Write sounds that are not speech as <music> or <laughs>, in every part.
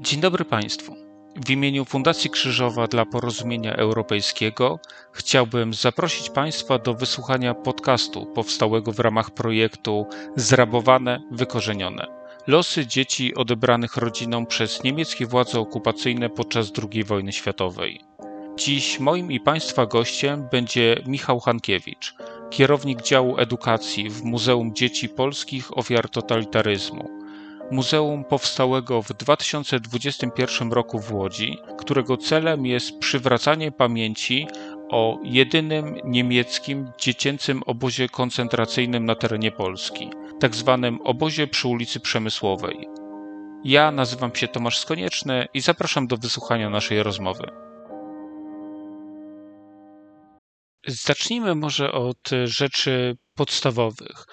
Dzień dobry Państwu. W imieniu Fundacji Krzyżowa dla Porozumienia Europejskiego chciałbym zaprosić Państwa do wysłuchania podcastu powstałego w ramach projektu Zrabowane, wykorzenione. Losy dzieci odebranych rodzinom przez niemieckie władze okupacyjne podczas II wojny światowej. Dziś moim i Państwa gościem będzie Michał Hankiewicz, kierownik działu edukacji w Muzeum Dzieci Polskich Ofiar Totalitaryzmu muzeum powstałego w 2021 roku w Łodzi, którego celem jest przywracanie pamięci o jedynym niemieckim dziecięcym obozie koncentracyjnym na terenie Polski, tak zwanym obozie przy ulicy Przemysłowej. Ja nazywam się Tomasz Skonieczny i zapraszam do wysłuchania naszej rozmowy. Zacznijmy może od rzeczy podstawowych.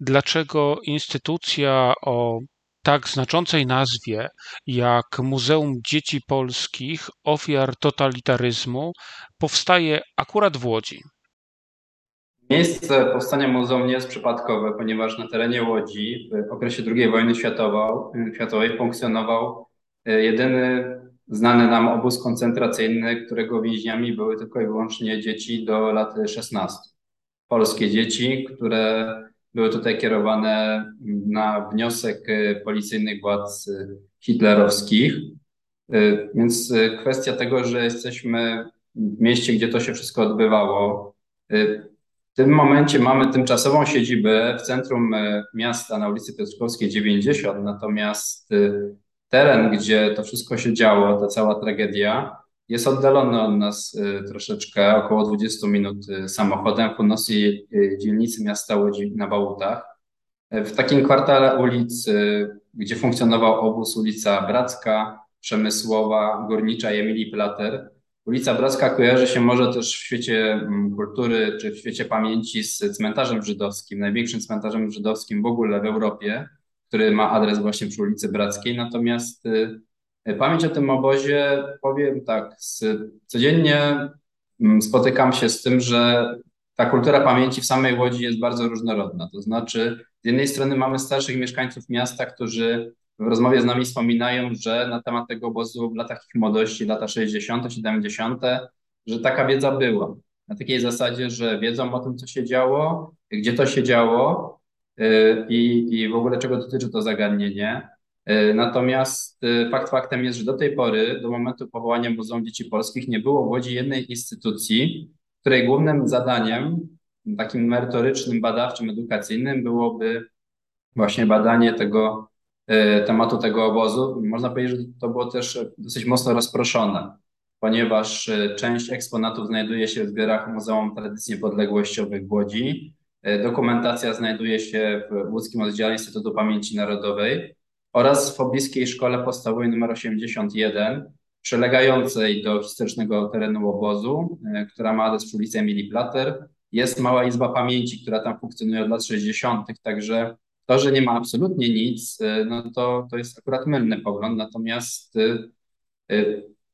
Dlaczego instytucja o tak znaczącej nazwie jak Muzeum Dzieci Polskich Ofiar Totalitaryzmu powstaje akurat w Łodzi. Miejsce powstania muzeum nie jest przypadkowe, ponieważ na terenie Łodzi w okresie II wojny światowej funkcjonował e, jedyny znany nam obóz koncentracyjny, którego więźniami były tylko i wyłącznie dzieci do lat 16. Polskie dzieci, które były tutaj kierowane na wniosek y, policyjnych władz y, hitlerowskich. Y, więc kwestia tego, że jesteśmy w mieście, gdzie to się wszystko odbywało. W tym momencie mamy tymczasową siedzibę w centrum miasta na ulicy Piotrkowskiej 90, natomiast teren, gdzie to wszystko się działo, ta cała tragedia, jest oddalony od nas y, troszeczkę, około 20 minut y, samochodem w północnej y, dzielnicy miasta Łodzi na Bałutach. W takim kwartale ulic, gdzie funkcjonował obóz ulica Bracka, Przemysłowa, Górnicza i Emilii Plater. Ulica Bracka kojarzy się może też w świecie mm, kultury czy w świecie pamięci z cmentarzem żydowskim, największym cmentarzem żydowskim w ogóle w Europie, który ma adres właśnie przy ulicy Brackiej. Natomiast Pamięć o tym obozie, powiem tak, codziennie mm, spotykam się z tym, że ta kultura pamięci w samej Łodzi jest bardzo różnorodna. To znaczy, z jednej strony mamy starszych mieszkańców miasta, którzy w rozmowie z nami wspominają, że na temat tego obozu w latach ich młodości, lata 60., 70., że taka wiedza była. Na takiej zasadzie, że wiedzą o tym, co się działo, gdzie to się działo yy, i w ogóle czego dotyczy to zagadnienie. E, natomiast e, fakt faktem jest, że do tej pory, do momentu powołania Muzeum Dzieci Polskich, nie było w Łodzi jednej instytucji, której głównym zadaniem, takim merytorycznym, badawczym, edukacyjnym byłoby właśnie badanie tego e, tematu tego obozu. Można powiedzieć, że to było też dosyć mocno rozproszone, ponieważ część eksponatów znajduje się w zbiorach Muzeum Tradycji Niepodległościowych w Łodzi. Dokumentacja znajduje się w łódzkim oddziale Instytutu Pamięci Narodowej oraz w pobliskiej szkole podstawowej nr 81, przylegającej do historycznego terenu obozu, e, która ma adres przy ulicy Emilii Plater. Jest mała izba pamięci, która tam funkcjonuje od lat 60., także to, że nie ma absolutnie nic, e, no to, to jest akurat mylny pogląd. Natomiast e,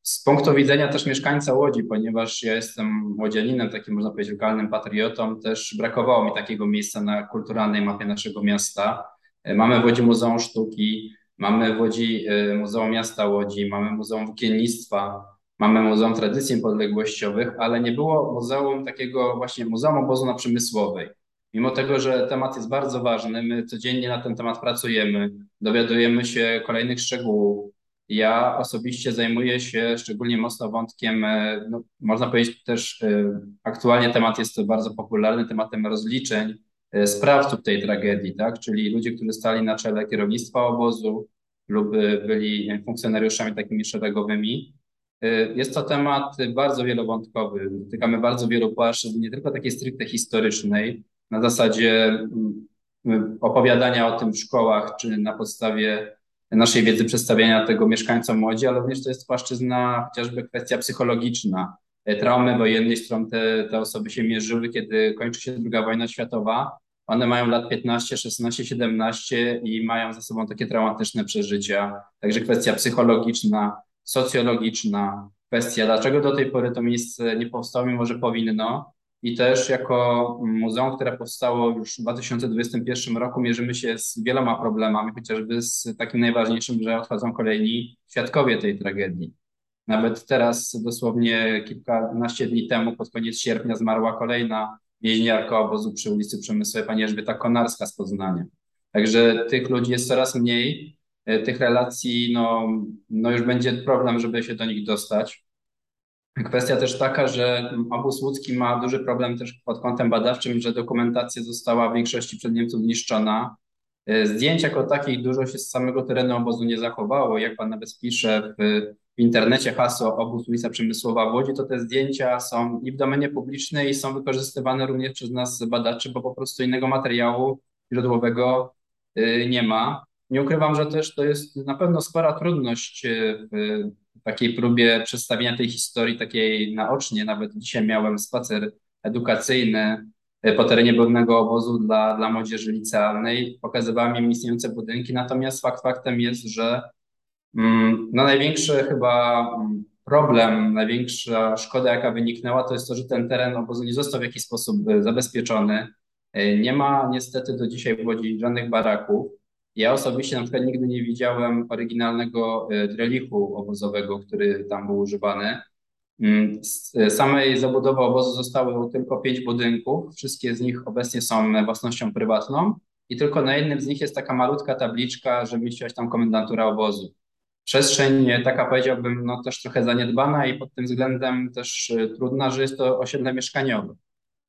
z punktu widzenia też mieszkańca Łodzi, ponieważ ja jestem łodzianinem, takim można powiedzieć lokalnym patriotą, też brakowało mi takiego miejsca na kulturalnej mapie naszego miasta. E, mamy w Łodzi Muzeum Sztuki, mamy w Łodzi e, Muzeum Miasta Łodzi, mamy Muzeum Włókiennictwa, mamy Muzeum Tradycji Niepodległościowych, ale nie było muzeum takiego właśnie Muzeum Obozu na Przemysłowej. Mimo tego, że temat jest bardzo ważny, my codziennie na ten temat pracujemy, dowiadujemy się kolejnych szczegółów. Ja osobiście zajmuję się szczególnie mocno wątkiem, e, no, można powiedzieć też aktualnie temat jest bardzo popularny, tematem rozliczeń sprawców tej tragedii, tak? czyli ludzie, którzy stali na czele kierownictwa obozu lub byli funkcjonariuszami takimi szeregowymi. E, jest to temat bardzo wielowątkowy. Dotykamy bardzo wielu płaszczyzn, nie tylko takiej stricte historycznej, na zasadzie mm, opowiadania o tym w szkołach, czy na podstawie naszej wiedzy przedstawiania tego mieszkańcom młodzi, ale również to jest płaszczyzna chociażby kwestia psychologiczna, E, traumy wojennej, z którą te, te osoby się mierzyły, kiedy kończy się II wojna światowa. One mają lat 15, 16, 17 i mają za sobą takie traumatyczne przeżycia. Także kwestia psychologiczna, socjologiczna, kwestia, dlaczego do tej pory to miejsce nie powstało, mimo że powinno. i też jako muzeum, które powstało już w 2021 roku, mierzymy się z wieloma problemami, chociażby z takim najważniejszym, że odchodzą kolejni świadkowie tej tragedii. Nawet teraz, dosłownie kilkanaście dni temu, pod koniec sierpnia, zmarła kolejna więźniarka obozu przy ulicy Przemysłowej, pani Elżbieta Konarska z Poznania. Także tych ludzi jest coraz mniej, e, tych relacji, no, no już będzie problem, żeby się do nich dostać. Kwestia też taka, że obóz łódzki ma duży problem też pod kątem badawczym, że dokumentacja została w większości przed Niemców zniszczona. E, zdjęć jako takich dużo się z samego terenu obozu nie zachowało. Jak pan nawet pisze w, w internecie hasło obóz ulica Przemysłowa w Łodzi, to te zdjęcia są i w domenie publicznej i są wykorzystywane również przez nas badaczy, bo po prostu innego materiału źródłowego y, nie ma. Nie ukrywam, że też to jest na pewno spora trudność y, w takiej próbie przedstawienia tej historii takiej naocznie. Nawet dzisiaj miałem spacer edukacyjny y, po terenie pewnego obozu dla, dla młodzieży licealnej. Pokazywałem im istniejące budynki, natomiast fakt faktem jest, że no największy chyba mm, problem, największa szkoda, jaka wyniknęła, to jest to, że ten teren obozu nie został w jakiś sposób zabezpieczony. Nie ma niestety do dzisiaj w Łodzi żadnych baraków. Ja osobiście na przykład nigdy nie widziałem oryginalnego trelichu e, obozowego, który tam był używany. Mm, z e, samej zabudowy obozu zostało tylko pięć budynków. Wszystkie z nich obecnie są własnością prywatną i tylko na jednym z nich jest taka malutka tabliczka, że mieściła się tam komendantura obozu. Przestrzeń taka powiedziałbym no też trochę zaniedbana i pod tym względem też e, trudna, że jest to osiedle mieszkaniowe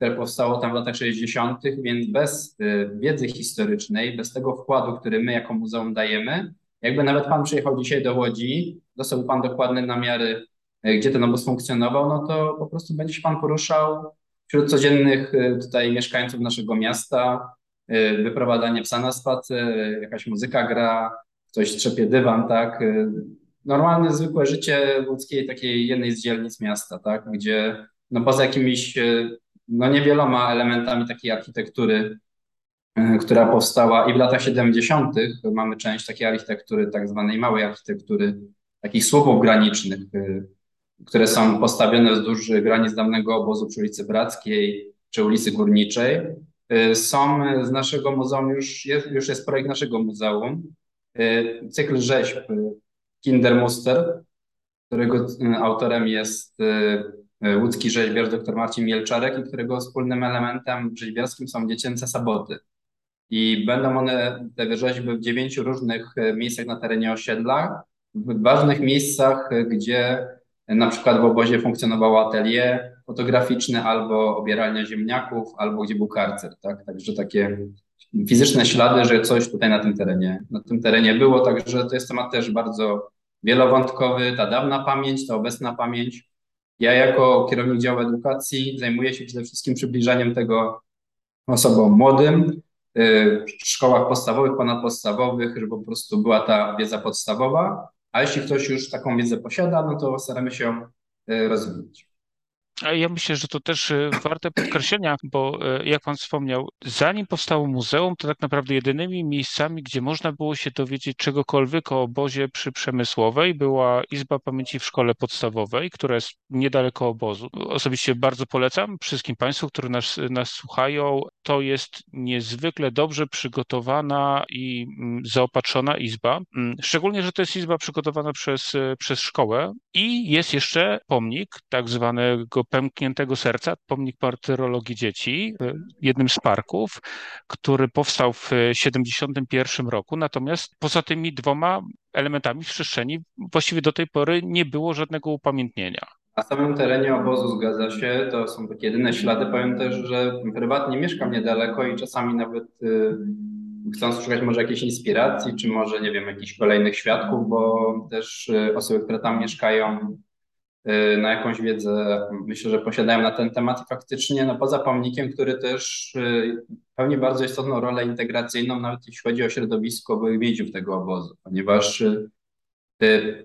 które powstało tam w latach 60., więc bez y, wiedzy historycznej, bez tego wkładu, który my jako muzeum dajemy, jakby nawet pan przyjechał dzisiaj do Łodzi, dostał pan dokładne namiary, y, gdzie ten obóz funkcjonował, no to po prostu będzie się pan poruszał wśród codziennych y, tutaj mieszkańców naszego miasta, wyprowadzanie psa na spacer, jakaś muzyka gra, ktoś trzepie dywan, tak? Normalne, zwykłe życie łódzkiej takiej jednej z dzielnic miasta, tak? Gdzie no poza jakimiś no niewieloma elementami takiej architektury, e, która powstała i w latach 70. mamy część takiej architektury, tak zwanej małej architektury, takich słupów granicznych, które są postawione wzdłuż granic dawnego obozu przy ulicy Brackiej czy ulicy Górniczej. Są z naszego muzeum, już jest, już jest projekt naszego muzeum, cykl rzeźb Kindermuster, którego autorem jest łódzki rzeźbiarz dr Marcin Mielczarek i którego wspólnym elementem rzeźbiarskim są dziecięce saboty. I będą one, te rzeźby w dziewięciu różnych miejscach na terenie osiedla, w ważnych miejscach, gdzie na przykład w obozie funkcjonowało atelier fotograficzne albo obieralnia ziemniaków, albo gdzie był karcer, tak? Także takie fizyczne ślady, że coś tutaj na tym terenie, na tym terenie było, także to jest temat też bardzo wielowątkowy, ta dawna pamięć, ta obecna pamięć, ja jako kierownik działu edukacji zajmuję się przede wszystkim przybliżaniem tego osobom młodym, y, w szkołach podstawowych, ponadpodstawowych, żeby po prostu była ta wiedza podstawowa, a jeśli ktoś już taką wiedzę posiada, no to staramy się y, rozwijać. Ja myślę, że to też e, warte podkreślenia, bo e, jak Pan wspomniał, zanim powstało muzeum, to tak naprawdę jedynymi miejscami, gdzie można było się dowiedzieć czegokolwiek o obozie przy Przemysłowej, była Izba Pamięci w Szkole Podstawowej, która jest niedaleko obozu. Osobiście bardzo polecam wszystkim Państwu, którzy nas, nas słuchają. To jest niezwykle dobrze przygotowana i mm, zaopatrzona izba. Mm, szczególnie, że to jest izba przygotowana przez, e, przez szkołę i jest jeszcze pomnik tak zwanego pękniętego serca, pomnik martyrologii dzieci, y, jednym z parków, który powstał w 1971 roku. Natomiast poza tymi dwoma elementami w przestrzeni właściwie do tej pory nie było żadnego upamiętnienia. Na samym terenie obozu zgadza się, to są takie jedyne ślady. Powiem też, że prywatnie mieszkam niedaleko i czasami nawet y, chcąc szukać może jakiejś inspiracji, czy może, nie wiem, jakichś kolejnych świadków, bo też y, osoby, które tam mieszkają, Y, na jakąś wiedzę, myślę, że posiadają na ten temat i faktycznie no, poza pomnikiem, który też y, pełni bardzo istotną rolę integracyjną, nawet jeśli chodzi o środowisko byłych więźniów tego obozu, ponieważ y,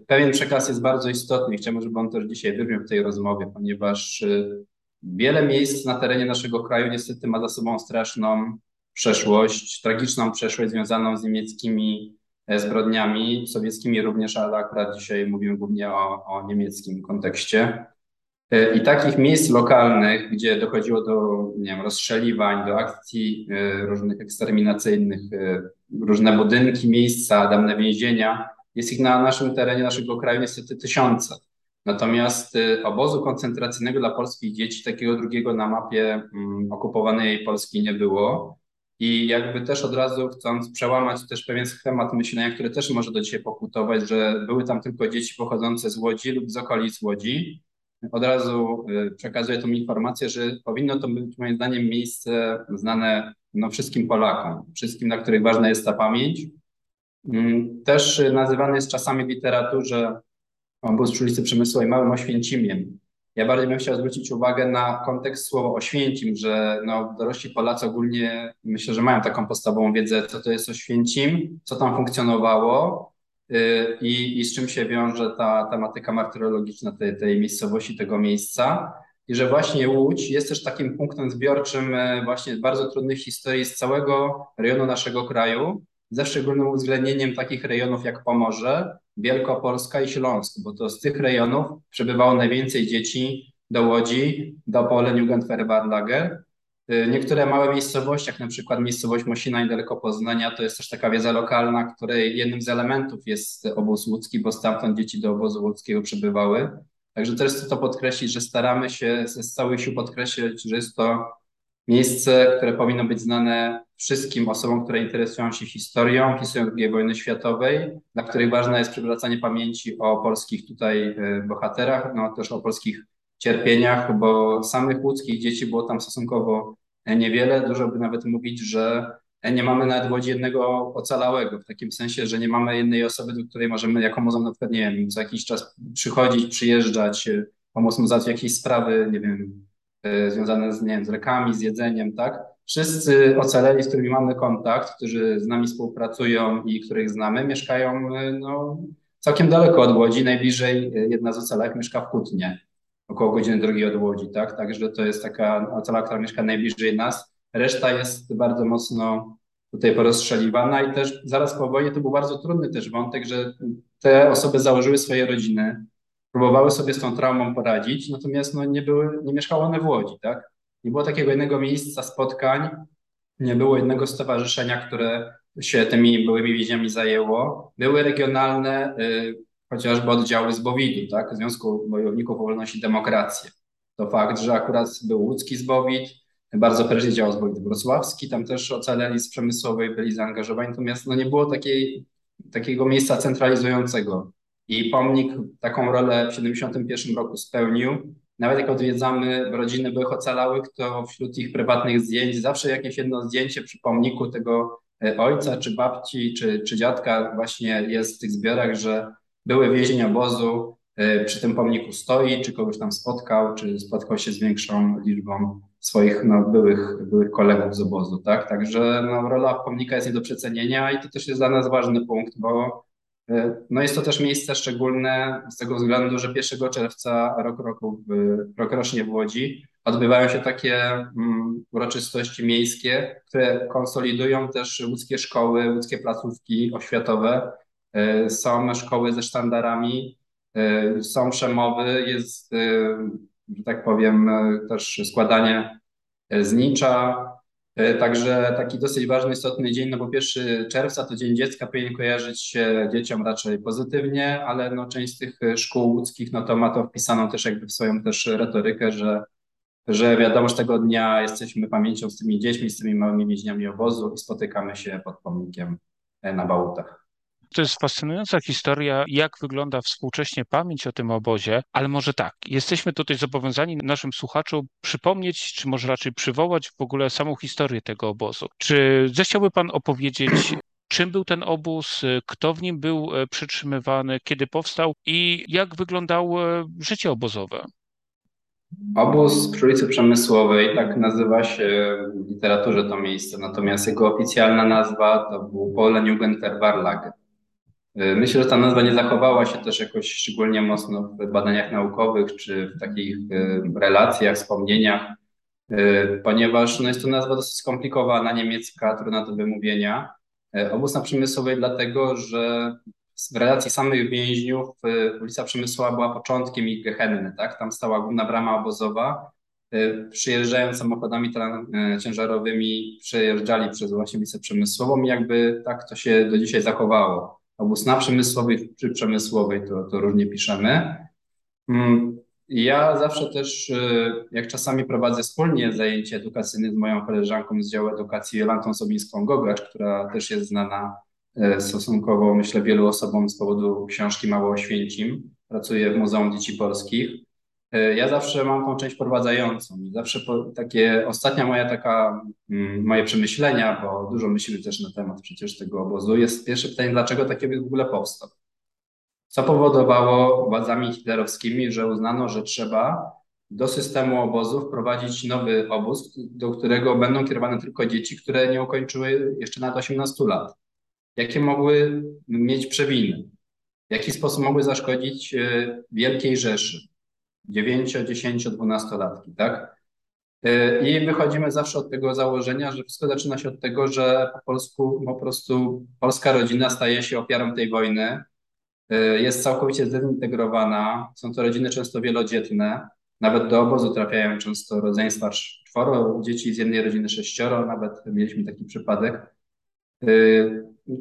pewien przekaz jest bardzo istotny i chciałbym, żeby on też dzisiaj wybrzmiał w tej rozmowie, ponieważ wiele miejsc na terenie naszego kraju niestety ma za sobą straszną przeszłość, tragiczną przeszłość związaną z niemieckimi E, zbrodniami sowieckimi również, ale akurat dzisiaj mówimy głównie o, o niemieckim kontekście. I takich miejsc lokalnych, gdzie dochodziło do nie wiem, rozstrzeliwań, do akcji różnych eksterminacyjnych, różne budynki, miejsca, dawne więzienia, jest ich na naszym terenie, naszego kraju niestety tysiące. Natomiast obozu koncentracyjnego dla polskich dzieci, takiego drugiego na mapie mm, okupowanej Polski nie było. I jakby też od razu chcąc przełamać też pewien schemat myślenia, który też może do dzisiaj pokutować, że były tam tylko dzieci pochodzące z Łodzi lub z okolic Łodzi, od razu y, przekazuję tą informację, że powinno to być moim zdaniem miejsce znane no, wszystkim Polakom, wszystkim, na których ważna jest ta pamięć. Mm, też nazywany jest czasami w literaturze obóz przy ulicy Przemysłowej Małym Oświęcimiem. Ja bardziej bym chciał zwrócić uwagę na kontekst słowa Oświęcim, że no, dorośli Polacy ogólnie myślę, że mają taką podstawową wiedzę, co to jest Oświęcim, co tam funkcjonowało y, i, i z czym się wiąże ta tematyka martyrologiczna tej, tej miejscowości, tego miejsca. I że właśnie Łódź jest też takim punktem zbiorczym y, właśnie bardzo trudnych historii z całego rejonu naszego kraju, ze szczególnym uwzględnieniem takich rejonów jak Pomorze, Wielkopolska i Śląsk, bo to z tych rejonów przebywało najwięcej dzieci do Łodzi, do Polen Jugendverbarlager. Y, niektóre małe miejscowości, jak na przykład miejscowość Mosina niedaleko Poznania, to jest też taka wiedza lokalna, której jednym z elementów jest obóz łódzki, bo stamtąd dzieci do obozu łódzkiego przybywały. Także też chcę to podkreślić, że staramy się ze całych sił podkreślić, że jest to Miejsce, które powinno być znane wszystkim osobom, które interesują się historią, historią II wojny światowej, dla których ważne jest przywracanie pamięci o polskich tutaj e, bohaterach, no też o polskich cierpieniach, bo samych łódzkich dzieci było tam stosunkowo niewiele. Dużo by nawet mówić, że nie mamy nawet w Łodzi jednego ocalałego, w takim sensie, że nie mamy jednej osoby, do której możemy jako muzeum na przykład, nie wiem, co jakiś czas przychodzić, przyjeżdżać, pomóc mu załatwić jakieś sprawy, nie wiem, E, związane z, nie wiem, z lekami, z jedzeniem, tak? Wszyscy ocaleni, z którymi mamy kontakt, którzy z nami współpracują i których znamy, mieszkają e, no, całkiem daleko od Łodzi. Najbliżej e, jedna z ocalałych mieszka w Kutnie, około godziny drogi od Łodzi, tak? Także to jest taka ocala, która mieszka najbliżej nas. Reszta jest bardzo mocno tutaj porozstrzeliwana i też zaraz po wojnie to był bardzo trudny też wątek, że te osoby założyły swoje rodziny, próbowały sobie z tą traumą poradzić, natomiast no, nie, były, nie mieszkały one w Łodzi, tak? Nie było takiego jednego miejsca spotkań, nie było jednego stowarzyszenia, które się tymi byłymi więźniami zajęło. Były regionalne, y, chociażby oddziały z Bowidu, tak? Związku Bojowników o i Demokrację. To fakt, że akurat był łódzki zbowid, bardzo prężnie działał zbowid wrocławski, tam też ocaleli z przemysłowej byli zaangażowani, natomiast no, nie było takiej, takiego miejsca centralizującego i pomnik taką rolę w 1971 roku spełnił. Nawet jak odwiedzamy rodziny byłych ocalałych, to wśród ich prywatnych zdjęć zawsze jakieś jedno zdjęcie przy pomniku tego e, ojca, czy babci, czy, czy dziadka właśnie jest w tych zbiorach, że były więzień obozu, e, przy tym pomniku stoi, czy kogoś tam spotkał, czy spotkał się z większą liczbą swoich no, byłych, byłych kolegów z obozu, tak? Także no, rola pomnika jest nie do przecenienia i to też jest dla nas ważny punkt, bo no jest to też miejsce szczególne z tego względu, że 1 czerwca rok, roku, rok rocznie w Łodzi odbywają się takie mm, uroczystości miejskie, które konsolidują też łódzkie szkoły, łódzkie placówki oświatowe. E, są szkoły ze sztandarami, e, są przemowy, jest, że tak powiem, też składanie znicza, E, także taki dosyć ważny, istotny dzień, no bo 1 czerwca to Dzień Dziecka powinien kojarzyć się dzieciom raczej pozytywnie, ale no część z tych szkół łódzkich no to ma to wpisaną też jakby w swoją też retorykę, że, że wiadomo, że tego dnia jesteśmy pamięcią z tymi dziećmi, z tymi małymi więźniami obozu i spotykamy się pod pomnikiem e, na Bałutach. To jest fascynująca historia, jak wygląda współcześnie pamięć o tym obozie, ale może tak, jesteśmy tutaj zobowiązani naszym słuchaczom przypomnieć, czy może raczej przywołać w ogóle samą historię tego obozu. Czy zechciałby Pan opowiedzieć, czym był ten obóz, kto w nim był e, przytrzymywany, kiedy powstał i jak wyglądało e, życie obozowe? Obóz przy ulicy Przemysłowej, tak nazywa się w literaturze to miejsce, natomiast jego oficjalna nazwa to był Polen Jugendherbarlager. Y, myślę, że ta nazwa nie zachowała się też jakoś szczególnie mocno w badaniach naukowych czy w takich y, relacjach, wspomnieniach, y, ponieważ no jest to nazwa dosyć skomplikowana, niemiecka, trudna do wymówienia. Obóz na Przemysłowej dlatego, że w relacji samych więźniów ulica Przemysłowa była początkiem ich gehenny, tak? Tam stała główna brama obozowa. Przyjeżdżając samochodami ciężarowymi, przejeżdżali przez właśnie ulicę Przemysłową i jakby tak to się do dzisiaj zachowało. Obóz na Przemysłowej czy Przemysłowej, to, to różnie piszemy. Mm, ja zawsze też, jak czasami prowadzę wspólnie zajęcie edukacyjne z moją koleżanką z działu edukacji Jolantą Sobińską-Gogacz, która też jest znana E, stosunkowo, myślę, wielu osobom z powodu książki Mało Oświęcim. Pracuję w Muzeum Dzieci Polskich. E, ja zawsze mam tą część prowadzającą zawsze po, takie, ostatnia moja taka, mm, moje przemyślenia, bo dużo myślimy też na temat przecież tego obozu, jest pierwsze pytanie, dlaczego taki w ogóle powstał? Co powodowało władzami hitlerowskimi, że uznano, że trzeba do systemu obozu wprowadzić nowy obóz, do którego będą kierowane tylko dzieci, które nie ukończyły jeszcze nad 18 lat? Jakie mogły mieć przewiny, w jaki sposób mogły zaszkodzić e, Wielkiej Rzeszy, 9, 10, 12 latki, tak? E, I wychodzimy zawsze od tego założenia, że wszystko zaczyna się od tego, że po polsku po prostu polska rodzina staje się ofiarą tej wojny, e, jest całkowicie zdezintegrowana, są to rodziny często wielodzietne, nawet do obozu trafiają często rodzeństwa czworo dzieci z jednej rodziny sześcioro, nawet mieliśmy taki przypadek.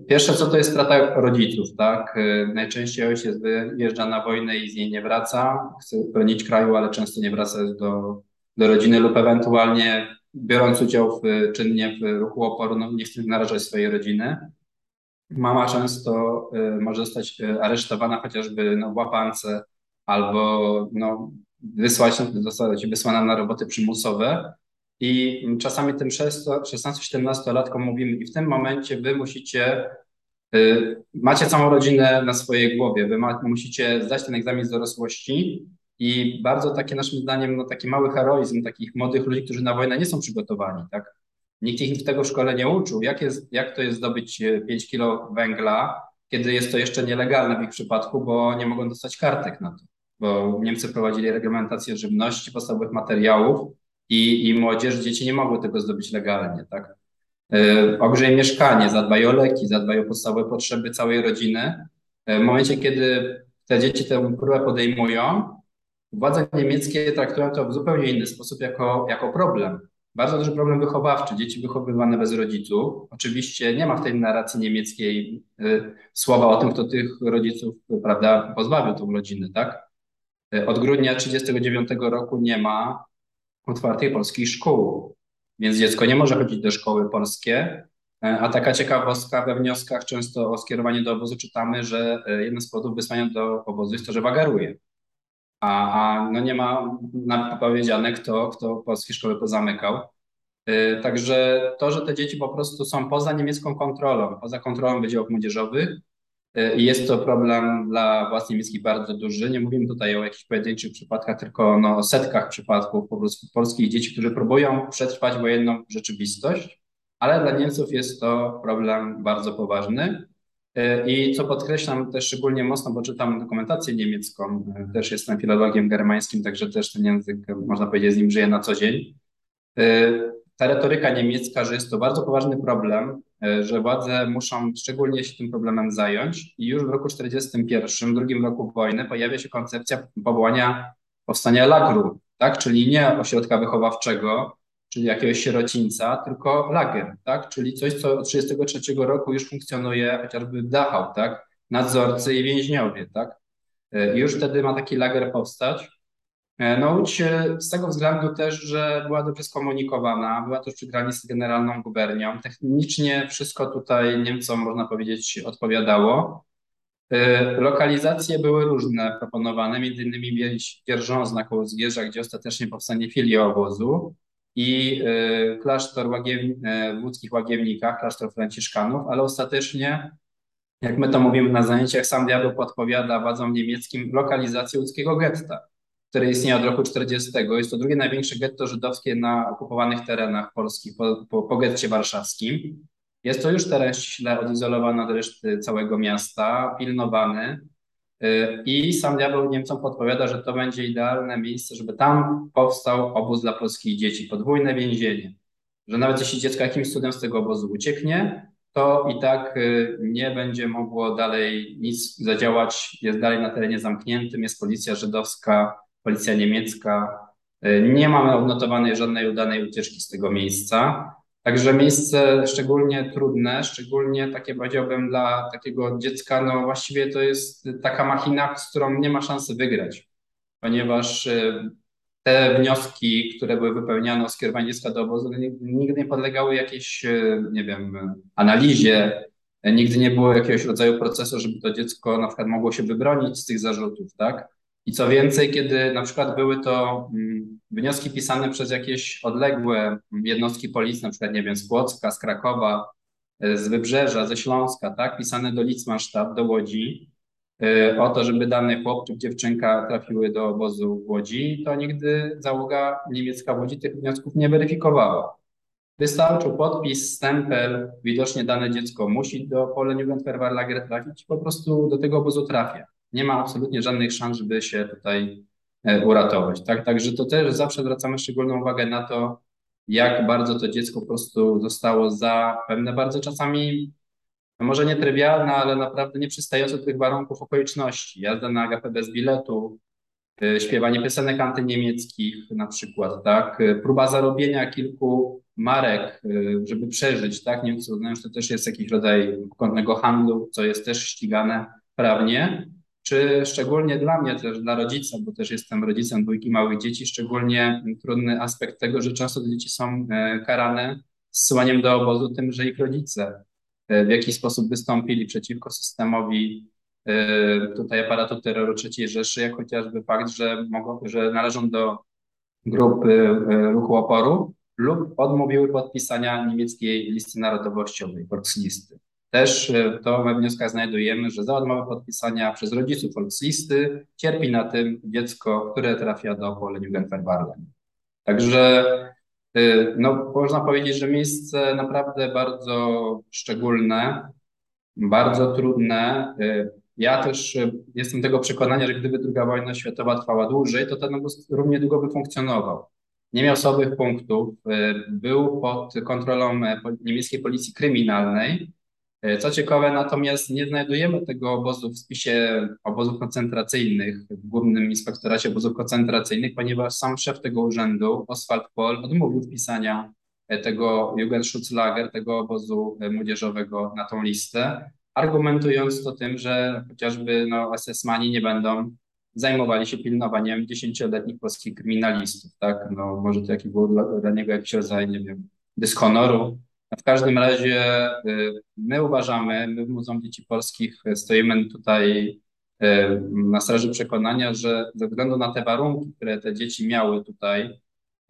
Pierwsze co to jest strata rodziców, tak? Najczęściej ojciec wyjeżdża na wojnę i z niej nie wraca, chce bronić kraju, ale często nie wraca do, do rodziny lub ewentualnie biorąc udział w, czynnie w ruchu oporu, no nie chce narażać swojej rodziny. Mama często y, może zostać y, aresztowana chociażby no, w łapance albo no, wysłać, zostać wysłana na roboty przymusowe, i czasami tym 16-17-latkom mówimy, i w tym momencie wy musicie, y, macie całą rodzinę na swojej głowie, wy ma, musicie zdać ten egzamin z dorosłości. I bardzo takie naszym zdaniem, no taki mały heroizm takich młodych ludzi, którzy na wojnę nie są przygotowani, tak? Nikt ich tego szkole nie uczył. Jak, jest, jak to jest zdobyć 5 e, kilo węgla, kiedy jest to jeszcze nielegalne w ich przypadku, bo nie mogą dostać kartek na to. Bo Niemcy prowadzili reglamentację żywności, podstawowych materiałów, i, i młodzież, dzieci nie mogły tego zdobyć legalnie, tak? E, ogrzej mieszkanie, zadbaj o leki, zadbaj o podstawowe potrzeby całej rodziny. E, w momencie, kiedy te dzieci tę próbę podejmują, władze niemieckie traktują to w zupełnie inny sposób jako, jako problem. Bardzo duży problem wychowawczy. Dzieci wychowywane bez rodziców. Oczywiście nie ma w tej narracji niemieckiej y, słowa o tym, kto tych rodziców, prawda, pozbawił tą rodzinę, tak? Od grudnia 1939 roku nie ma otwartej polskiej szkoły. Więc dziecko nie może chodzić do szkoły polskie, e, a taka ciekawostka we wnioskach często o skierowanie do obozu czytamy, że e, jeden z powodów wysłania do obozu jest to, że wagaruje. A, a no nie ma powiedziane, kto, kto polskie szkoły pozamykał. E, także to, że te dzieci po prostu są poza niemiecką kontrolą, poza kontrolą wydziałów młodzieżowych, i jest to problem dla władz niemieckich bardzo duży. Nie mówimy tutaj o jakichś pojedynczych przypadkach, tylko no, o setkach przypadków po prostu polskich dzieci, którzy próbują przetrwać wojenną rzeczywistość, ale dla Niemców jest to problem bardzo poważny. I co podkreślam też szczególnie mocno, bo czytam dokumentację niemiecką, też jestem filologiem germańskim, także też ten język, można powiedzieć, z nim żyję na co dzień. Ta retoryka niemiecka, że jest to bardzo poważny problem, E, że władze muszą szczególnie się tym problemem zająć i już w roku 1941, drugim roku wojny, pojawia się koncepcja powołania powstania lagru, tak? czyli nie ośrodka wychowawczego, czyli jakiegoś sierocińca, tylko lager, tak? czyli coś, co od 1933 roku już funkcjonuje chociażby w Dachau, tak? nadzorcy i więźniowie. Tak? E, już wtedy ma taki lager powstać. E, no Łódź z tego względu też, że była dobrze skomunikowana, była też przy granicy z generalną gubernią. Technicznie wszystko tutaj Niemcom, można powiedzieć, odpowiadało. E, lokalizacje były różne proponowane, między innymi Dzierżązna koło Zgierza, gdzie ostatecznie powstanie filia obozu i e, klasztor łagiew, w łódzkich Łagiewnikach, klasztor franciszkanów, ale ostatecznie, jak my to mówimy na zajęciach, sam diabeł podpowiada władzom niemieckim lokalizację łódzkiego getta które istnieje od roku 40. Jest to drugie największe getto żydowskie na okupowanych terenach polskich po, po, po getcie warszawskim. Jest to już teren źle odizolowany od reszty całego miasta, pilnowany. Y, I sam diabeł Niemcom podpowiada, że to będzie idealne miejsce, żeby tam powstał obóz dla polskich dzieci, podwójne więzienie. Że nawet jeśli dziecko jakimś cudem z tego obozu ucieknie, to i tak nie będzie mogło dalej nic zadziałać. Jest dalej na terenie zamkniętym, jest policja żydowska, policja niemiecka. Nie mamy odnotowanej żadnej udanej ucieczki z tego miejsca. Także miejsce szczególnie trudne, szczególnie takie powiedziałbym dla takiego dziecka, no właściwie to jest taka machina, z którą nie ma szansy wygrać, ponieważ e, te wnioski, które były wypełniane o skierowanie dziecka do obozu, nigdy nie podlegały jakiejś, e, nie wiem, analizie, nigdy nie było jakiegoś rodzaju procesu, żeby to dziecko na przykład mogło się wybronić z tych zarzutów, tak? I co więcej, kiedy na przykład były to mm, wnioski pisane przez jakieś odległe jednostki policji, na przykład, nie wiem, z Płocka, z Krakowa, e, z Wybrzeża, ze Śląska, tak, pisane do Litzmannstadt, do Łodzi, e, o to, żeby dany chłop czy dziewczynka trafiły do obozu w Łodzi, to nigdy załoga niemiecka w Łodzi tych wniosków nie weryfikowała. Wystarczył podpis, stempel, widocznie dane dziecko musi do Polen Jugendverwahrlager trafić, po prostu do tego obozu trafia nie ma absolutnie żadnych szans, żeby się tutaj e, uratować. Tak? Także to też zawsze zwracamy szczególną uwagę na to, jak bardzo to dziecko po prostu zostało za pewne bardzo czasami, no może nie trywialne, ale naprawdę nie przystające do tych warunków okoliczności. Jazda na agapę bez biletu, e, śpiewanie piosenek antyniemieckich na przykład, tak? E, próba zarobienia kilku marek, żeby przeżyć, tak? Niemcy uznają, że to też jest jakiś rodzaj kątnego handlu, co jest też ścigane prawnie czy szczególnie dla mnie też, dla rodzica, bo też jestem rodzicem dwójki małych dzieci, szczególnie trudny aspekt tego, że często te dzieci są e, karane zsyłaniem do obozu tym, że ich rodzice e, w jakiś sposób wystąpili przeciwko systemowi e, tutaj aparatu terroru III Rzeszy, jak chociażby fakt, że, mogą, że należą do grupy ruchu oporu lub odmówiły podpisania niemieckiej listy narodowościowej, Volkslisty. Też e, to we wnioskach znajdujemy, że za odmowę podpisania przez rodziców Volkslisty cierpi na tym dziecko, które trafia do Polen Jugendverbarlen. Także e, no, można powiedzieć, że miejsce naprawdę bardzo szczególne, bardzo trudne. E, ja też jestem tego przekonania, że gdyby II wojna światowa trwała dłużej, to ten obóz równie długo by funkcjonował. Nie miał słabych punktów, był pod kontrolą niemieckiej policji kryminalnej, co ciekawe, natomiast nie znajdujemy tego obozu w spisie obozów koncentracyjnych, w Głównym Inspektoracie Obozów Koncentracyjnych, ponieważ sam szef tego urzędu, Oswald Pohl, odmówił wpisania e, tego Jugendschutzlager, tego obozu e, młodzieżowego na tą listę, argumentując to tym, że chociażby no, SS-mani nie będą zajmowali się pilnowaniem dziesięcioletnich polskich kryminalistów, tak? No, może to jaki był dla, dla niego jakiś rodzaj, nie wiem, dyshonoru, w każdym razie y, my uważamy, my w Muzeum Dzieci Polskich stoimy tutaj y, na straży przekonania, że ze względu na te warunki, które te dzieci miały tutaj,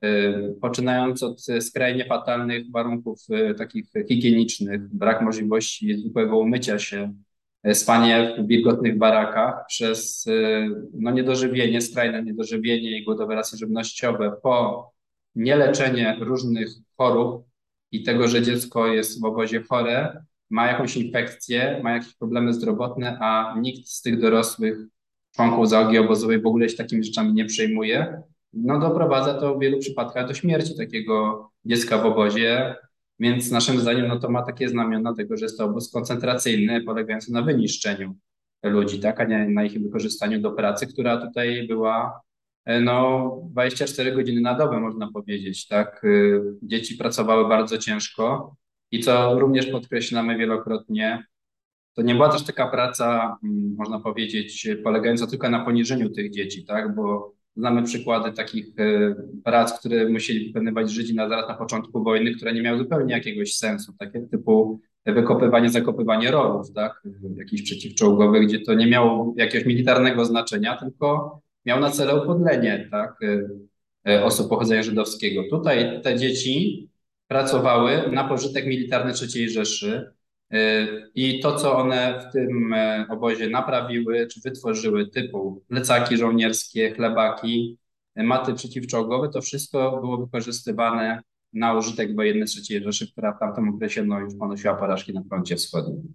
y, poczynając od skrajnie fatalnych warunków takich higienicznych, brak możliwości zwykłego umycia się, spanie w wilgotnych barakach, przez no, niedożywienie, skrajne niedożywienie i głodowe rasy żywnościowe, po nieleczenie różnych chorób, i tego, że dziecko jest w obozie chore, ma jakąś infekcję, ma jakieś problemy zdrowotne, a nikt z tych dorosłych członków załogi obozowej w ogóle się takimi rzeczami nie przejmuje, no doprowadza to w wielu przypadkach do śmierci takiego dziecka w obozie, więc naszym zdaniem no to ma takie znamiona tego, że jest to obóz koncentracyjny polegający na wyniszczeniu ludzi, tak, a nie na ich wykorzystaniu do pracy, która tutaj była no 24 godziny na dobę, można powiedzieć, tak. Y, dzieci pracowały bardzo ciężko i co również podkreślamy wielokrotnie, to nie była też taka praca, mm, można powiedzieć, polegająca tylko na poniżeniu tych dzieci, tak, bo znamy przykłady takich y, prac, które musieli wykonywać Żydzi na, zaraz na początku wojny, które nie miały zupełnie jakiegoś sensu, takie typu wykopywanie, zakopywanie rowów, tak, jakichś przeciwczołgowych, gdzie to nie miało jakiegoś militarnego znaczenia, tylko miał na celu upodlenie tak, y, y, osób pochodzenia żydowskiego. Tutaj te dzieci pracowały na pożytek militarny III Rzeszy y, i to, co one w tym obozie naprawiły czy wytworzyły, typu plecaki żołnierskie, chlebaki, maty przeciwczołgowe, to wszystko było wykorzystywane na użytek wojenny III Rzeszy, która w tamtym okresie no, już ponosiła porażki na froncie wschodnim.